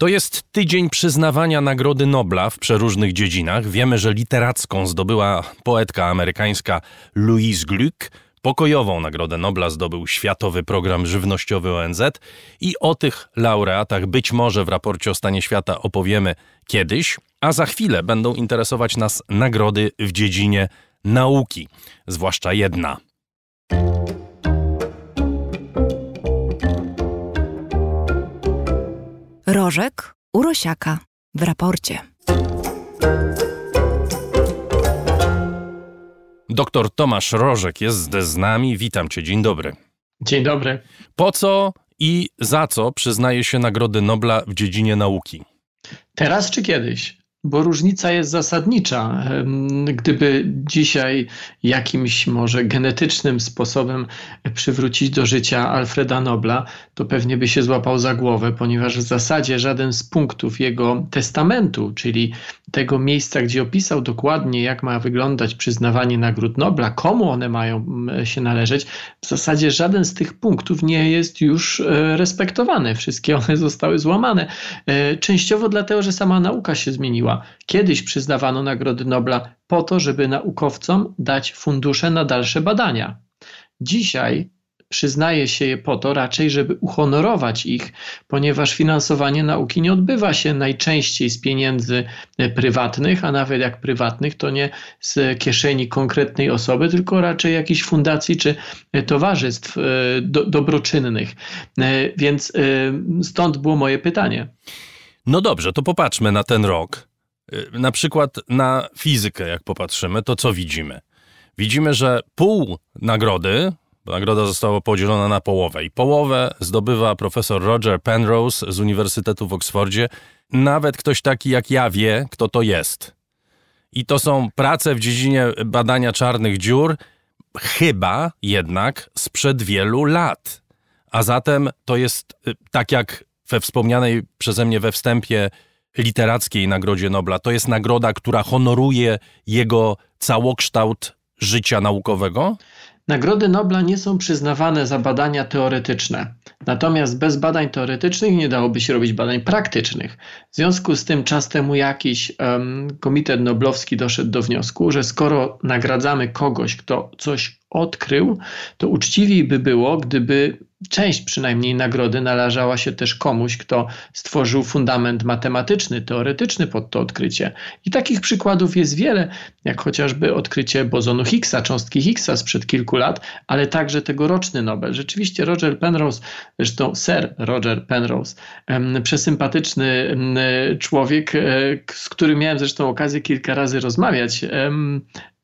To jest tydzień przyznawania Nagrody Nobla w przeróżnych dziedzinach. Wiemy, że literacką zdobyła poetka amerykańska Louise Glück, pokojową Nagrodę Nobla zdobył Światowy Program Żywnościowy ONZ i o tych laureatach być może w raporcie o stanie świata opowiemy kiedyś, a za chwilę będą interesować nas nagrody w dziedzinie nauki, zwłaszcza jedna – Rożek Urosiaka w raporcie. Doktor Tomasz Rożek jest z nami. Witam cię, dzień dobry. Dzień dobry. Po co i za co przyznaje się Nagrody Nobla w dziedzinie nauki? Teraz czy kiedyś? Bo różnica jest zasadnicza. Gdyby dzisiaj jakimś może genetycznym sposobem przywrócić do życia Alfreda Nobla, to pewnie by się złapał za głowę, ponieważ w zasadzie żaden z punktów jego testamentu, czyli tego miejsca, gdzie opisał dokładnie, jak ma wyglądać przyznawanie nagród Nobla, komu one mają się należeć, w zasadzie żaden z tych punktów nie jest już e, respektowany. Wszystkie one zostały złamane. E, częściowo dlatego, że sama nauka się zmieniła. Kiedyś przyznawano Nagrody Nobla po to, żeby naukowcom dać fundusze na dalsze badania. Dzisiaj przyznaje się je po to raczej, żeby uhonorować ich, ponieważ finansowanie nauki nie odbywa się najczęściej z pieniędzy prywatnych, a nawet jak prywatnych, to nie z kieszeni konkretnej osoby, tylko raczej jakichś fundacji czy towarzystw e, do, dobroczynnych. E, więc e, stąd było moje pytanie. No dobrze, to popatrzmy na ten rok. Y, na przykład na fizykę, jak popatrzymy, to co widzimy? Widzimy, że pół nagrody, nagroda została podzielona na połowę, i połowę zdobywa profesor Roger Penrose z Uniwersytetu w Oksfordzie. Nawet ktoś taki jak ja wie, kto to jest. I to są prace w dziedzinie badania czarnych dziur, chyba jednak sprzed wielu lat. A zatem to jest y, tak jak we wspomnianej przeze mnie we wstępie Literackiej Nagrodzie Nobla. To jest nagroda, która honoruje jego całokształt życia naukowego? Nagrody Nobla nie są przyznawane za badania teoretyczne. Natomiast bez badań teoretycznych nie dałoby się robić badań praktycznych. W związku z tym czas temu jakiś um, komitet noblowski doszedł do wniosku, że skoro nagradzamy kogoś, kto coś odkrył, to uczciwiej by było, gdyby część przynajmniej nagrody należała się też komuś, kto stworzył fundament matematyczny, teoretyczny pod to odkrycie. I takich przykładów jest wiele, jak chociażby odkrycie bozonu Higgsa, cząstki Higgsa sprzed kilku lat, ale także tegoroczny Nobel. Rzeczywiście Roger Penrose, zresztą Sir Roger Penrose, przesympatyczny człowiek, e, z którym miałem zresztą okazję kilka razy rozmawiać,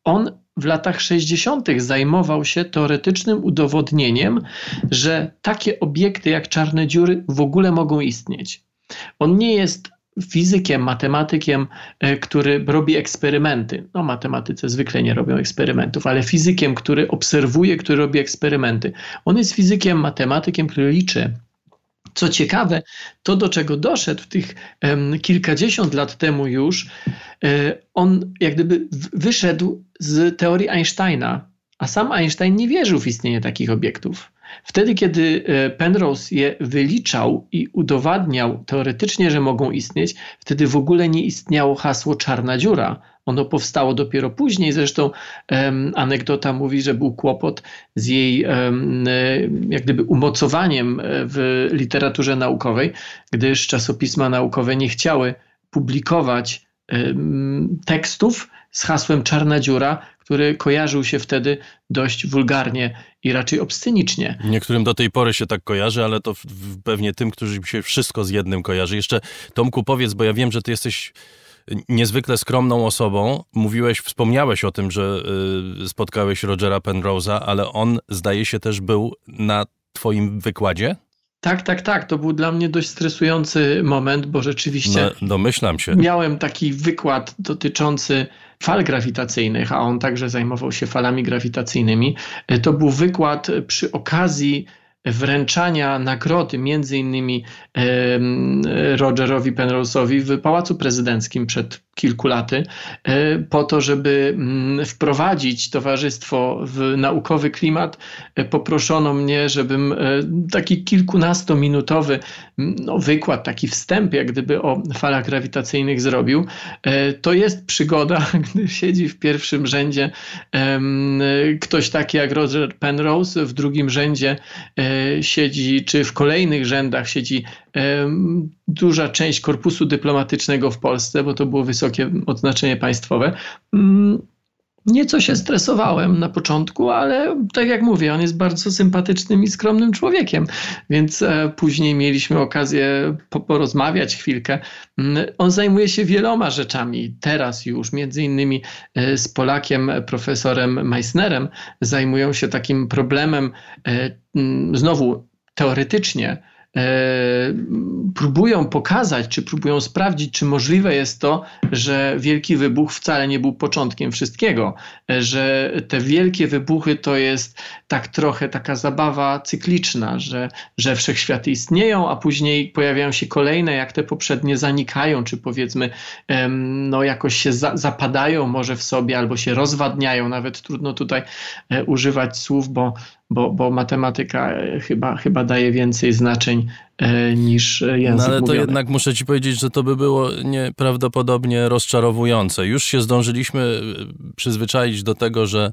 on w latach 60. zajmował się teoretycznym udowodnieniem, że takie obiekty jak czarne dziury w ogóle mogą istnieć. On nie jest fizykiem, matematykiem, e, który robi eksperymenty. No, matematycy zwykle nie robią eksperymentów, ale fizykiem, który obserwuje, który robi eksperymenty. On jest fizykiem, matematykiem, który liczy co ciekawe, to do czego doszedł tych um, kilkadziesiąt lat temu już, e, on jak gdyby wyszedł z teorii Einsteina, a sam Einstein nie wierzył w istnienie takich obiektów. Wtedy, kiedy e, Penrose je wyliczał i udowadniał teoretycznie, że mogą istnieć, wtedy w ogóle nie istniało hasło czarna dziura. Ono powstało dopiero później. Zresztą um, anegdota mówi, że był kłopot z jej um, jak gdyby umocowaniem e, w literaturze naukowej, gdyż czasopisma naukowe nie chciały publikować um, tekstów z hasłem czarna dziura, który kojarzył się wtedy dość wulgarnie i raczej obscenicznie. Niektórym do tej pory się tak kojarzy, ale to pewnie tym, którzy się wszystko z jednym kojarzy. Jeszcze Tomku powiedz, bo ja wiem, że ty jesteś niezwykle skromną osobą. Mówiłeś, wspomniałeś o tym, że y, spotkałeś Rogera Penrose'a, ale on zdaje się też był na twoim wykładzie? Tak, tak, tak. To był dla mnie dość stresujący moment, bo rzeczywiście. No, domyślam się. Miałem taki wykład dotyczący fal grawitacyjnych, a on także zajmował się falami grawitacyjnymi. To był wykład przy okazji wręczania nagrody między innymi Rogerowi Penrose'owi w Pałacu Prezydenckim przed kilku laty, e, po to, żeby mm, wprowadzić towarzystwo w naukowy klimat, e, poproszono mnie, żebym e, taki kilkunastominutowy mm, no, wykład, taki wstęp, jak gdyby o falach grawitacyjnych zrobił. To jest przygoda, gdy siedzi w pierwszym rzędzie ktoś taki jak Roger Penrose, w drugim rzędzie siedzi, czy w kolejnych rzędach siedzi duża część korpusu dyplomatycznego w Polsce, bo to było wysokie odznaczenie państwowe. Mm, nieco się stresowałem na początku, ale tak jak mówię, on jest bardzo sympatycznym i skromnym człowiekiem, więc e, później mieliśmy okazję porozmawiać chwilkę. Mm, on zajmuje się wieloma rzeczami. Teraz już, między innymi e, z Polakiem, profesorem Meissnerem, zajmują się takim problemem, e, mm, znowu teoretycznie, próbują pokazać, czy próbują sprawdzić, czy możliwe jest to, że wielki wybuch wcale nie był początkiem wszystkiego, e, że te wielkie wybuchy to jest tak trochę taka zabawa cykliczna, że, że wszechświaty istnieją, a później pojawiają się kolejne, jak te poprzednie zanikają, czy powiedzmy no jakoś się za, zapadają może w sobie, albo się rozwadniają, nawet trudno tutaj e, używać słów, bo bo, bo matematyka e, chyba, chyba daje więcej znaczeń e, niż język No ale mówiony. to jednak muszę ci powiedzieć, że to by było nieprawdopodobnie rozczarowujące. Już się zdążyliśmy e, przyzwyczaić do tego, że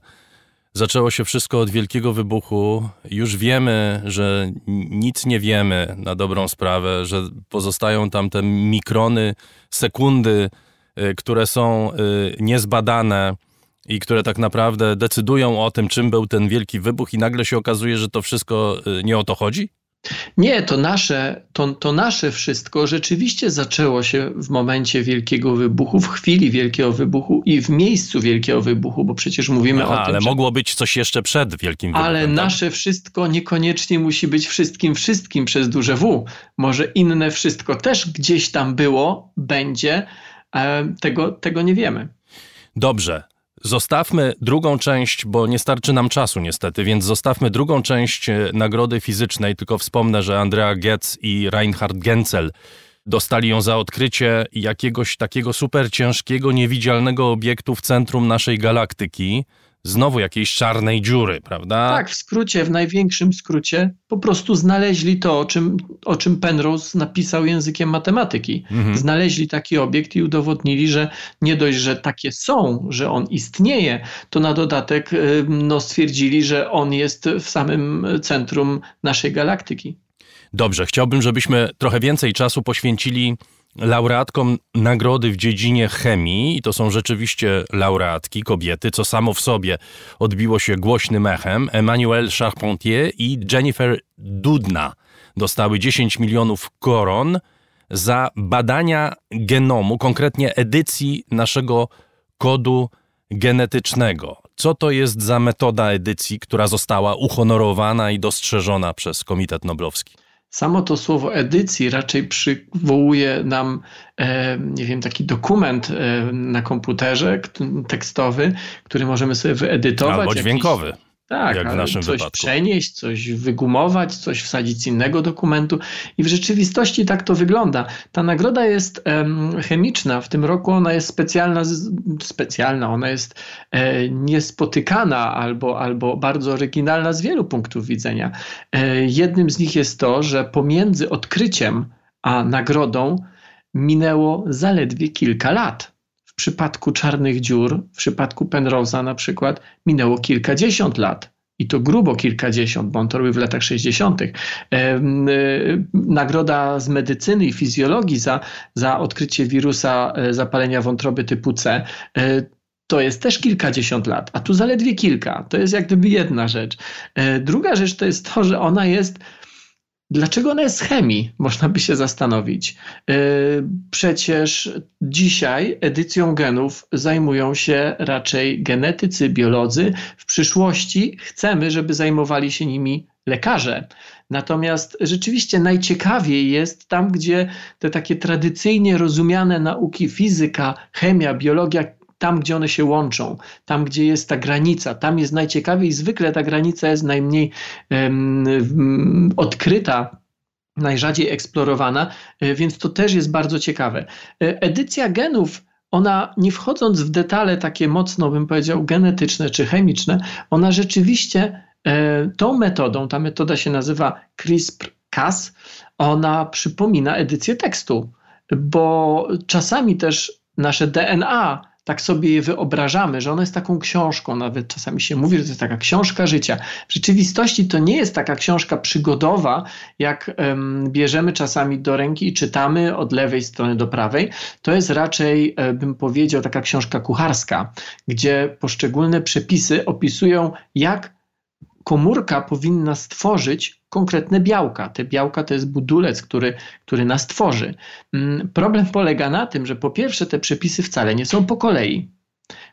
zaczęło się wszystko od wielkiego wybuchu. Już wiemy, że nic nie wiemy na dobrą sprawę, że pozostają tam te mikrony, sekundy, które są niezbadane i które tak naprawdę decydują o tym, czym był ten wielki wybuch, i nagle się okazuje, że to wszystko y, nie o to chodzi? Nie, to nasze, to, to nasze wszystko rzeczywiście zaczęło się w momencie wielkiego wybuchu, w chwili wielkiego wybuchu i w miejscu wielkiego wybuchu, bo przecież mówimy Aha, o tym. Ale że... mogło być coś jeszcze przed wielkim wybuchem. Ale tak? nasze wszystko niekoniecznie musi być wszystkim, wszystkim przez duże W. Może inne wszystko też gdzieś tam było, będzie, e, tego, tego nie wiemy. Dobrze, Zostawmy drugą część, bo nie starczy nam czasu niestety, więc zostawmy drugą część e, nagrody fizycznej. Tylko wspomnę, że Andrea Goetz i Reinhard Genzel dostali ją za odkrycie jakiegoś takiego super ciężkiego, niewidzialnego obiektu w centrum naszej galaktyki znowu jakiejś czarnej dziury, prawda? Tak, w skrócie, w największym skrócie, po prostu znaleźli to, o czym, o czym Penrose napisał językiem matematyki. Mhm. Znaleźli taki obiekt i udowodnili, że nie dość, że takie są, że on istnieje, to na dodatek y, no, stwierdzili, że on jest w samym centrum naszej galaktyki. Dobrze, chciałbym, żebyśmy trochę więcej czasu poświęcili laureatkom nagrody w dziedzinie chemii, i to są rzeczywiście laureatki, kobiety, co samo w sobie odbiło się głośnym echem, Emmanuelle Charpentier i Jennifer Dudna dostały 10 milionów koron za badania genomu, konkretnie edycji naszego kodu genetycznego. Co to jest za metoda edycji, która została uhonorowana i dostrzeżona przez Komitet Noblowski? Samo to słowo edycji raczej przywołuje nam, e, nie wiem, taki dokument e, na komputerze tekstowy, który możemy sobie wyedytować. Albo dźwiękowy. Jakiś, tak, jak w naszym coś wypadku. przenieść, coś wygumować, coś wsadzić z innego dokumentu i w rzeczywistości tak to wygląda. Ta nagroda jest chemiczna, w tym roku ona jest specjalna, specjalna ona jest e, niespotykana albo, albo bardzo oryginalna z wielu punktów widzenia. E, jednym z nich jest to, że pomiędzy odkryciem a nagrodą minęło zaledwie kilka lat. W przypadku czarnych dziur, w przypadku Penrose'a na przykład, minęło kilkadziesiąt lat. I to grubo kilkadziesiąt, bo on to robił w latach 60. E, nagroda z medycyny i fizjologii za, za odkrycie wirusa e, zapalenia wątroby typu C e, to jest też kilkadziesiąt lat, a tu zaledwie kilka. To jest jak gdyby jedna rzecz. Druga rzecz to jest to, że ona jest Dlaczego ona jest chemii? Można by się zastanowić. E, przecież dzisiaj edycją genów zajmują się raczej genetycy, biolodzy. W przyszłości chcemy, żeby zajmowali się nimi lekarze. Natomiast rzeczywiście najciekawiej jest tam, gdzie te takie tradycyjnie rozumiane nauki fizyka, chemia, biologia tam, gdzie one się łączą, tam, gdzie jest ta granica, tam jest najciekawiej. Zwykle ta granica jest najmniej um, odkryta, najrzadziej eksplorowana, e, więc to też jest bardzo ciekawe. E, edycja genów ona nie wchodząc w detale takie mocno, bym powiedział, genetyczne czy chemiczne, ona rzeczywiście e, tą metodą, ta metoda się nazywa CRISPR-Cas, ona przypomina edycję tekstu, bo czasami też nasze DNA tak sobie je wyobrażamy, że ona jest taką książką, nawet czasami się mówi, że to jest taka książka życia. W rzeczywistości to nie jest taka książka przygodowa, jak um, bierzemy czasami do ręki i czytamy od lewej strony do prawej. To jest raczej, e, bym powiedział, taka książka kucharska, gdzie poszczególne przepisy opisują, jak komórka powinna stworzyć konkretne białka. Te białka to jest budulec, który, który nas tworzy. Mm, problem polega na tym, że po pierwsze te przepisy wcale nie są po kolei.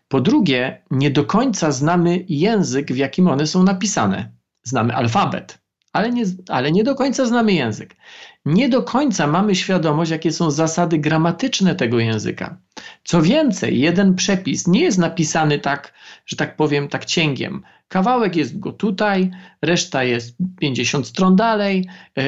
Po drugie, nie do końca znamy język, w jakim one są napisane. Znamy alfabet, ale nie, ale nie do końca znamy język. Nie do końca mamy świadomość, jakie są zasady gramatyczne tego języka. Co więcej, jeden przepis nie jest napisany tak, że tak powiem, tak cięgiem. Kawałek jest go tutaj, reszta jest 50 stron dalej, yy,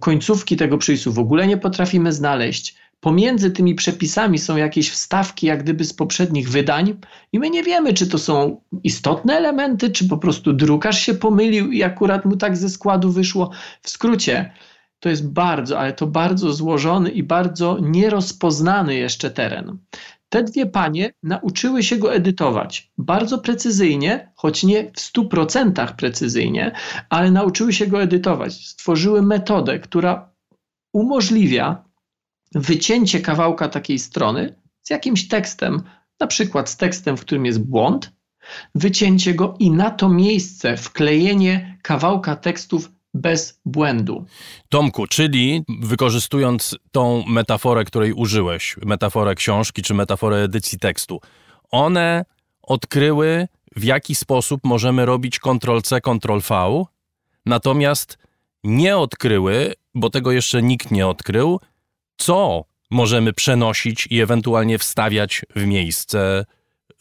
końcówki tego przepisu w ogóle nie potrafimy znaleźć. Pomiędzy tymi przepisami są jakieś wstawki, jak gdyby z poprzednich wydań, i my nie wiemy, czy to są istotne elementy, czy po prostu drukarz się pomylił i akurat mu tak ze składu wyszło. W skrócie, to jest bardzo, ale to bardzo złożony i bardzo nierozpoznany jeszcze teren. Te dwie panie nauczyły się go edytować bardzo precyzyjnie, choć nie w 100% precyzyjnie, ale nauczyły się go edytować. Stworzyły metodę, która umożliwia wycięcie kawałka takiej strony z jakimś tekstem, na przykład z tekstem, w którym jest błąd, wycięcie go i na to miejsce wklejenie kawałka tekstów bez błędu. Tomku, czyli wykorzystując tą metaforę, której użyłeś, metaforę książki czy metaforę edycji tekstu, one odkryły, w jaki sposób możemy robić Ctrl-C, Ctrl-V, natomiast nie odkryły, bo tego jeszcze nikt nie odkrył, co możemy przenosić i ewentualnie wstawiać w miejsce,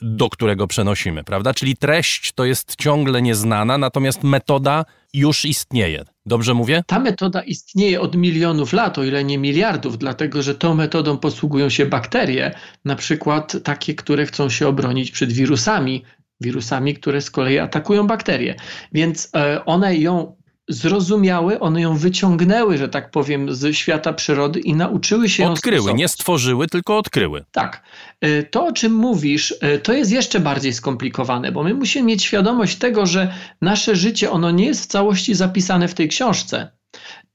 do którego przenosimy, prawda? Czyli treść to jest ciągle nieznana, natomiast metoda już istnieje. Dobrze mówię? Ta metoda istnieje od milionów lat, o ile nie miliardów, dlatego że tą metodą posługują się bakterie, na przykład takie, które chcą się obronić przed wirusami, wirusami, które z kolei atakują bakterie. Więc e, one ją zrozumiały, one ją wyciągnęły, że tak powiem, ze świata przyrody i nauczyły się Odkryły, nie stworzyły, tylko odkryły. Tak. E, to, o czym mówisz, e, to jest jeszcze bardziej skomplikowane, bo my musimy mieć świadomość tego, że nasze życie, ono nie jest w całości zapisane w tej książce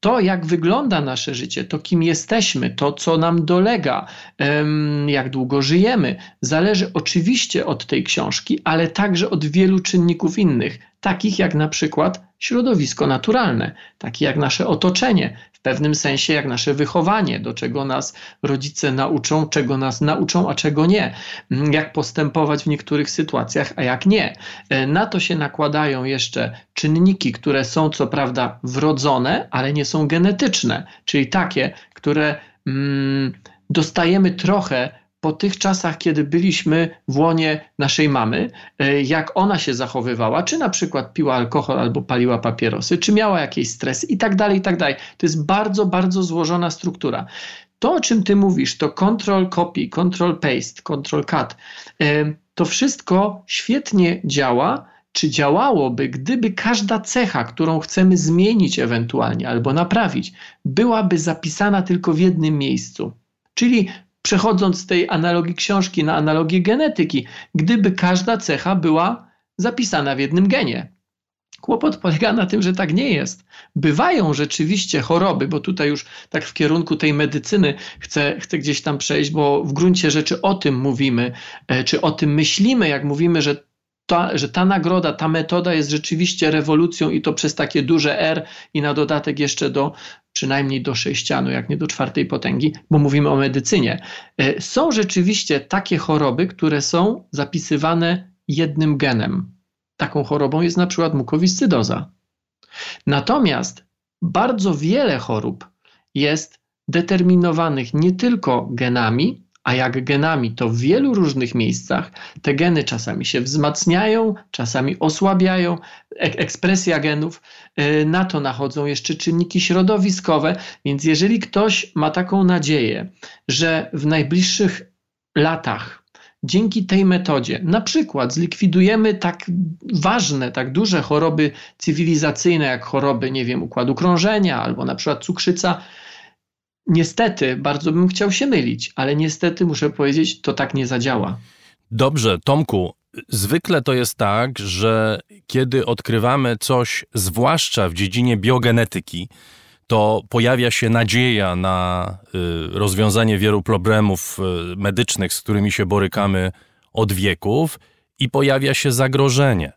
to, jak wygląda nasze życie, to kim jesteśmy, to, co nam dolega, jak długo żyjemy, zależy oczywiście od tej książki, ale także od wielu czynników innych, takich jak na przykład środowisko naturalne, takie jak nasze otoczenie, pewnym sensie jak nasze wychowanie, do czego nas rodzice nauczą, czego nas nauczą, a czego nie, mm, jak postępować w niektórych sytuacjach, a jak nie. E, na to się nakładają jeszcze czynniki, które są co prawda wrodzone, ale nie są genetyczne, czyli takie, które mm, dostajemy trochę po tych czasach, kiedy byliśmy w łonie naszej mamy, e, jak ona się zachowywała, czy na przykład piła alkohol albo paliła papierosy, czy miała jakieś stresy i tak dalej, i tak dalej. To jest bardzo, bardzo złożona struktura. To, o czym ty mówisz, to control copy, control paste, control cut, e, to wszystko świetnie działa, czy działałoby, gdyby każda cecha, którą chcemy zmienić ewentualnie albo naprawić, byłaby zapisana tylko w jednym miejscu. Czyli przechodząc z tej analogii książki na analogię genetyki, gdyby każda cecha była zapisana w jednym genie. Kłopot polega na tym, że tak nie jest. Bywają rzeczywiście choroby, bo tutaj już tak w kierunku tej medycyny chcę, chcę gdzieś tam przejść, bo w gruncie rzeczy o tym mówimy, e, czy o tym myślimy, jak mówimy, że ta, że ta nagroda, ta metoda jest rzeczywiście rewolucją i to przez takie duże R i na dodatek jeszcze do przynajmniej do sześcianu, jak nie do czwartej potęgi, bo mówimy o medycynie. E, są rzeczywiście takie choroby, które są zapisywane jednym genem. Taką chorobą jest na przykład mukowiscydoza. Natomiast bardzo wiele chorób jest determinowanych nie tylko genami, a jak genami, to w wielu różnych miejscach te geny czasami się wzmacniają, czasami osłabiają, ekspresja genów, y, na to nachodzą jeszcze czynniki środowiskowe, więc jeżeli ktoś ma taką nadzieję, że w najbliższych latach, dzięki tej metodzie, na przykład zlikwidujemy tak ważne, tak duże choroby cywilizacyjne, jak choroby, nie wiem, układu krążenia albo na przykład cukrzyca, niestety, bardzo bym chciał się mylić, ale niestety muszę powiedzieć, to tak nie zadziała. Dobrze, Tomku, zwykle to jest tak, że kiedy odkrywamy coś, zwłaszcza w dziedzinie biogenetyki, to pojawia się nadzieja na y, rozwiązanie wielu problemów y, medycznych, z którymi się borykamy od wieków, i pojawia się zagrożenie.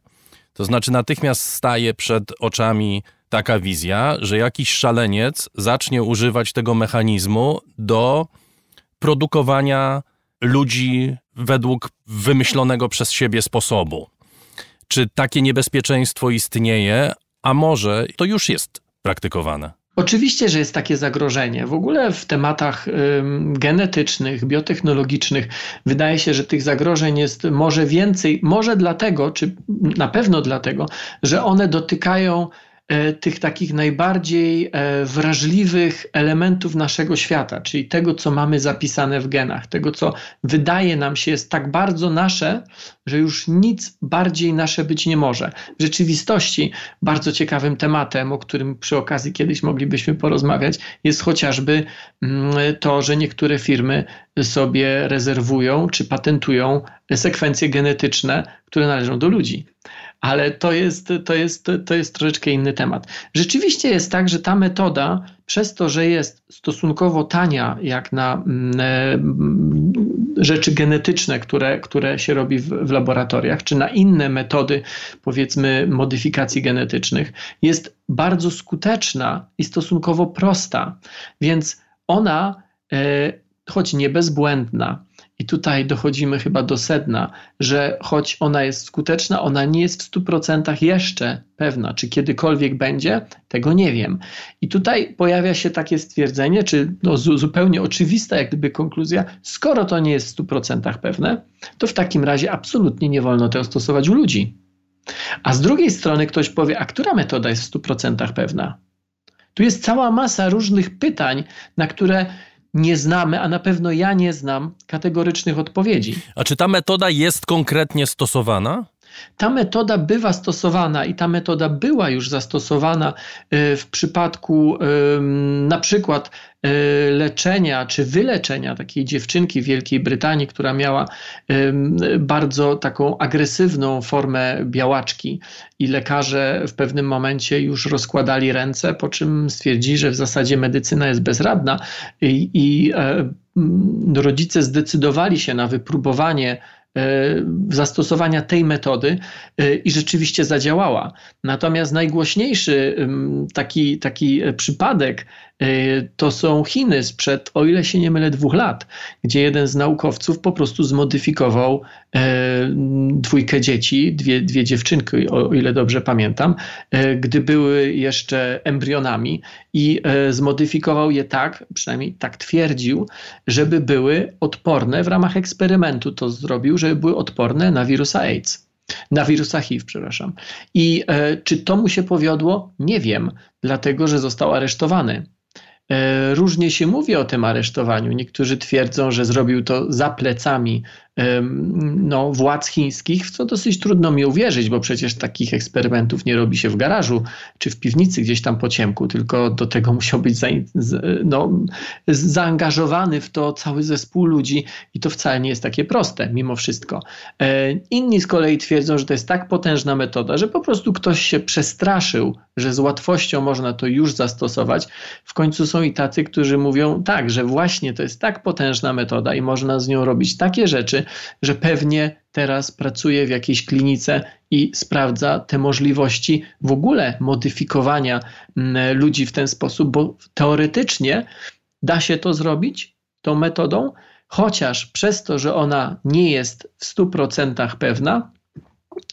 To znaczy, natychmiast staje przed oczami taka wizja, że jakiś szaleniec zacznie używać tego mechanizmu do produkowania ludzi według wymyślonego przez siebie sposobu. Czy takie niebezpieczeństwo istnieje, a może to już jest praktykowane? Oczywiście, że jest takie zagrożenie. W ogóle w tematach genetycznych, biotechnologicznych wydaje się, że tych zagrożeń jest może więcej, może dlatego, czy na pewno dlatego, że one dotykają tych takich najbardziej e, wrażliwych elementów naszego świata, czyli tego, co mamy zapisane w genach, tego, co wydaje nam się jest tak bardzo nasze, że już nic bardziej nasze być nie może. W rzeczywistości bardzo ciekawym tematem, o którym przy okazji kiedyś moglibyśmy porozmawiać, jest chociażby mm, to, że niektóre firmy sobie rezerwują czy patentują sekwencje genetyczne, które należą do ludzi ale to jest, to, jest, to jest troszeczkę inny temat. Rzeczywiście jest tak, że ta metoda, przez to, że jest stosunkowo tania, jak na mm, e, rzeczy genetyczne, które, które się robi w, w laboratoriach, czy na inne metody, powiedzmy, modyfikacji genetycznych, jest bardzo skuteczna i stosunkowo prosta. Więc ona, e, choć nie bezbłędna, i tutaj dochodzimy chyba do sedna, że choć ona jest skuteczna, ona nie jest w 100% jeszcze pewna. Czy kiedykolwiek będzie, tego nie wiem. I tutaj pojawia się takie stwierdzenie, czy no, zupełnie oczywista jak gdyby konkluzja, skoro to nie jest w 100% pewne, to w takim razie absolutnie nie wolno tego stosować u ludzi. A z drugiej strony ktoś powie, a która metoda jest w 100% pewna? Tu jest cała masa różnych pytań, na które nie znamy, a na pewno ja nie znam kategorycznych odpowiedzi. A czy ta metoda jest konkretnie stosowana? Ta metoda bywa stosowana i ta metoda była już zastosowana y, w przypadku na przykład y, leczenia czy wyleczenia takiej dziewczynki w Wielkiej Brytanii, która miała bardzo taką agresywną formę białaczki. I lekarze w pewnym momencie już rozkładali ręce, po czym stwierdzili, że w zasadzie medycyna jest bezradna. I, i e, rodzice zdecydowali się na wypróbowanie E, zastosowania tej metody e, i rzeczywiście zadziałała. Natomiast najgłośniejszy taki, taki przypadek e, to są Chiny sprzed, o ile się nie mylę, dwóch lat, gdzie jeden z naukowców po prostu zmodyfikował dwójkę dzieci, dwie, dwie dziewczynki, o ile dobrze pamiętam, gdy były jeszcze embrionami i zmodyfikował je tak, przynajmniej tak twierdził, żeby były odporne w ramach eksperymentu to zrobił, żeby były odporne na wirusa AIDS. Na wirusa HIV, przepraszam. I e, czy to mu się powiodło? Nie wiem, dlatego że został aresztowany. E, różnie się mówi o tym aresztowaniu. Niektórzy twierdzą, że zrobił to za plecami no, władz chińskich, w co dosyć trudno mi uwierzyć, bo przecież takich eksperymentów nie robi się w garażu czy w piwnicy gdzieś tam po ciemku, tylko do tego musiał być za, no, zaangażowany w to cały zespół ludzi i to wcale nie jest takie proste mimo wszystko. E, inni z kolei twierdzą, że to jest tak potężna metoda, że po prostu ktoś się przestraszył, że z łatwością można to już zastosować. W końcu są i tacy, którzy mówią tak, że właśnie to jest tak potężna metoda i można z nią robić takie rzeczy, że pewnie teraz pracuje w jakiejś klinice i sprawdza te możliwości w ogóle modyfikowania mm, ludzi w ten sposób, bo teoretycznie da się to zrobić tą metodą, chociaż przez to, że ona nie jest w 100% pewna,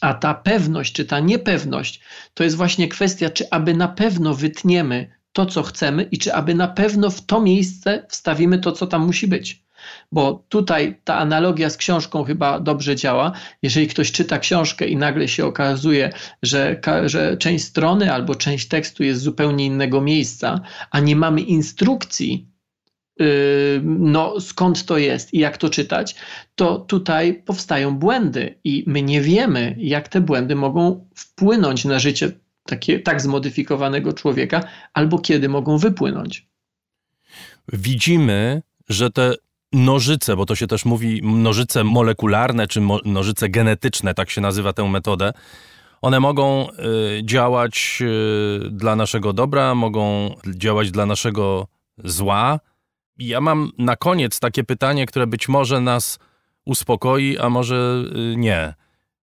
a ta pewność czy ta niepewność to jest właśnie kwestia, czy aby na pewno wytniemy to, co chcemy i czy aby na pewno w to miejsce wstawimy to, co tam musi być bo tutaj ta analogia z książką chyba dobrze działa. Jeżeli ktoś czyta książkę i nagle się okazuje, że, że część strony albo część tekstu jest z zupełnie innego miejsca, a nie mamy instrukcji, no, skąd to jest i jak to czytać, to tutaj powstają błędy i my nie wiemy, jak te błędy mogą wpłynąć na życie takie, tak zmodyfikowanego człowieka, albo kiedy mogą wypłynąć. Widzimy, że te nożyce, bo to się też mówi nożyce molekularne czy mo nożyce genetyczne, tak się nazywa tę metodę, one mogą y, działać y, dla naszego dobra, mogą działać dla naszego zła. Ja mam na koniec takie pytanie, które być może nas uspokoi, a może y, nie.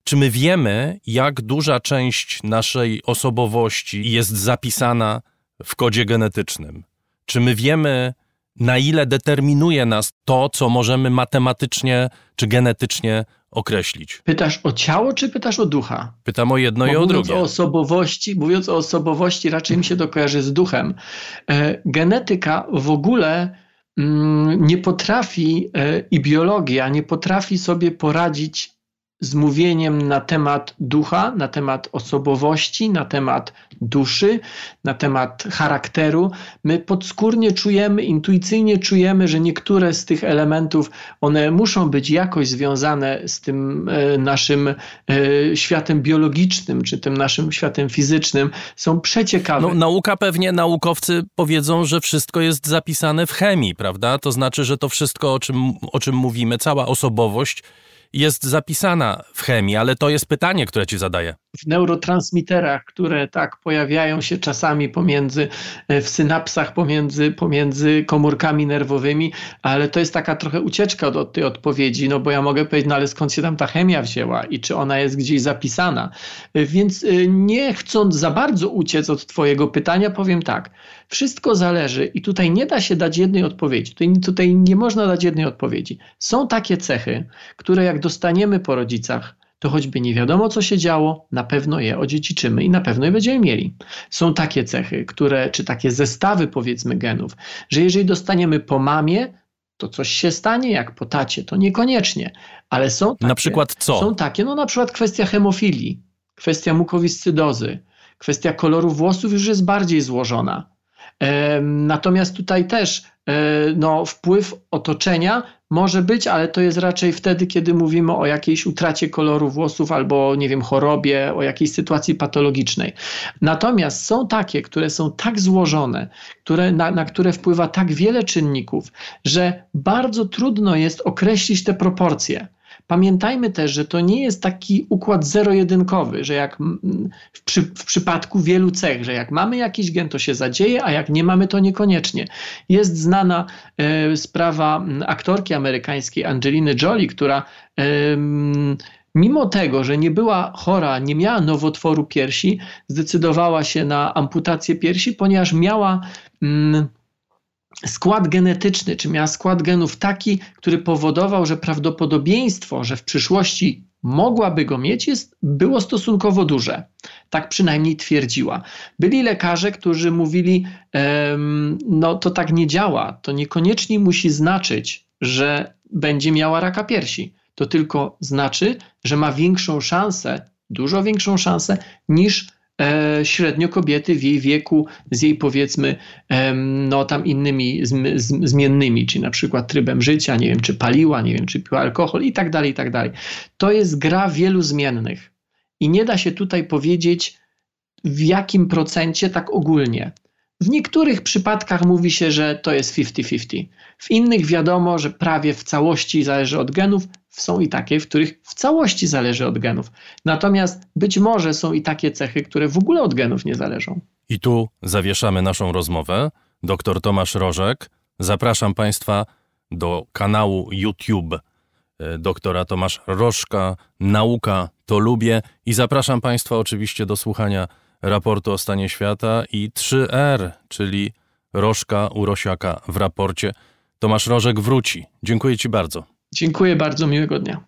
Czy my wiemy, jak duża część naszej osobowości jest zapisana w kodzie genetycznym? Czy my wiemy, na ile determinuje nas to, co możemy matematycznie czy genetycznie określić? Pytasz o ciało, czy pytasz o ducha? Pytam o jedno Bo i o drugie. O osobowości, mówiąc o osobowości, raczej mi się to kojarzy z duchem. E, genetyka w ogóle mm, nie potrafi e, i biologia nie potrafi sobie poradzić z mówieniem na temat ducha, na temat osobowości, na temat duszy, na temat charakteru. My podskórnie czujemy, intuicyjnie czujemy, że niektóre z tych elementów, one muszą być jakoś związane z tym e, naszym e, światem biologicznym, czy tym naszym światem fizycznym, są przeciekawe. No, nauka pewnie, naukowcy powiedzą, że wszystko jest zapisane w chemii, prawda? To znaczy, że to wszystko, o czym, o czym mówimy, cała osobowość, jest zapisana w chemii, ale to jest pytanie, które ci zadaję. W neurotransmiterach, które tak pojawiają się czasami pomiędzy, e, w synapsach pomiędzy, pomiędzy komórkami nerwowymi, ale to jest taka trochę ucieczka od, tej odpowiedzi, no bo ja mogę powiedzieć, no ale skąd się tam ta chemia wzięła i czy ona jest gdzieś zapisana. E, więc e, nie chcąc za bardzo uciec od twojego pytania, powiem tak, wszystko zależy i tutaj nie da się dać jednej odpowiedzi, tutaj, tutaj nie można dać jednej odpowiedzi. Są takie cechy, które jak dostaniemy po rodzicach, to choćby nie wiadomo, co się działo, na pewno je odziedziczymy i na pewno je będziemy mieli. Są takie cechy, które, czy takie zestawy, powiedzmy, genów, że jeżeli dostaniemy po mamie, to coś się stanie, jak po tacie, to niekoniecznie, ale są takie, Na przykład co? Są takie, no na przykład kwestia hemofilii, kwestia mukowiscydozy, kwestia koloru włosów już jest bardziej złożona. Natomiast tutaj też e, no, wpływ otoczenia może być, ale to jest raczej wtedy, kiedy mówimy o jakiejś utracie koloru włosów albo, nie wiem, chorobie, o jakiejś sytuacji patologicznej. Natomiast są takie, które są tak złożone, które, na, na które wpływa tak wiele czynników, że bardzo trudno jest określić te proporcje. Pamiętajmy też, że to nie jest taki układ zero-jedynkowy, że jak w, przy, w, przypadku wielu cech, że jak mamy jakiś gen, to się zadzieje, a jak nie mamy, to niekoniecznie. Jest znana e, sprawa aktorki amerykańskiej Angeliny Jolie, która e, mimo tego, że nie była chora, nie miała nowotworu piersi, zdecydowała się na amputację piersi, ponieważ miała skład genetyczny, czy miała skład genów taki, który powodował, że prawdopodobieństwo, że w przyszłości mogłaby go mieć, jest, było stosunkowo duże. Tak przynajmniej twierdziła. Byli lekarze, którzy mówili, um, no to tak nie działa, to niekoniecznie musi znaczyć, że będzie miała raka piersi. To tylko znaczy, że ma większą szansę, dużo większą szansę niż e, średnio kobiety w jej wieku z jej powiedzmy no tam innymi zm, zmiennymi, czyli na przykład trybem życia, nie wiem czy paliła, nie wiem czy piła alkohol i tak dalej, i tak dalej. To jest gra wielu zmiennych i nie da się tutaj powiedzieć w jakim procencie tak ogólnie. W niektórych przypadkach mówi się, że to jest 50-50. W innych wiadomo, że prawie w całości zależy od genów, są i takie, w których w całości zależy od genów. Natomiast być może są i takie cechy, które w ogóle od genów nie zależą. I tu zawieszamy naszą rozmowę. Dr Tomasz Rożek. Zapraszam Państwa do kanału YouTube e, doktora Tomasz Rożka. Nauka to lubię. I zapraszam Państwa oczywiście do słuchania raportu o stanie świata i 3R, czyli Rożka Urosiaka w raporcie. Tomasz Rożek wróci. Dziękuję Ci bardzo. Dziękuję bardzo, miłego dnia.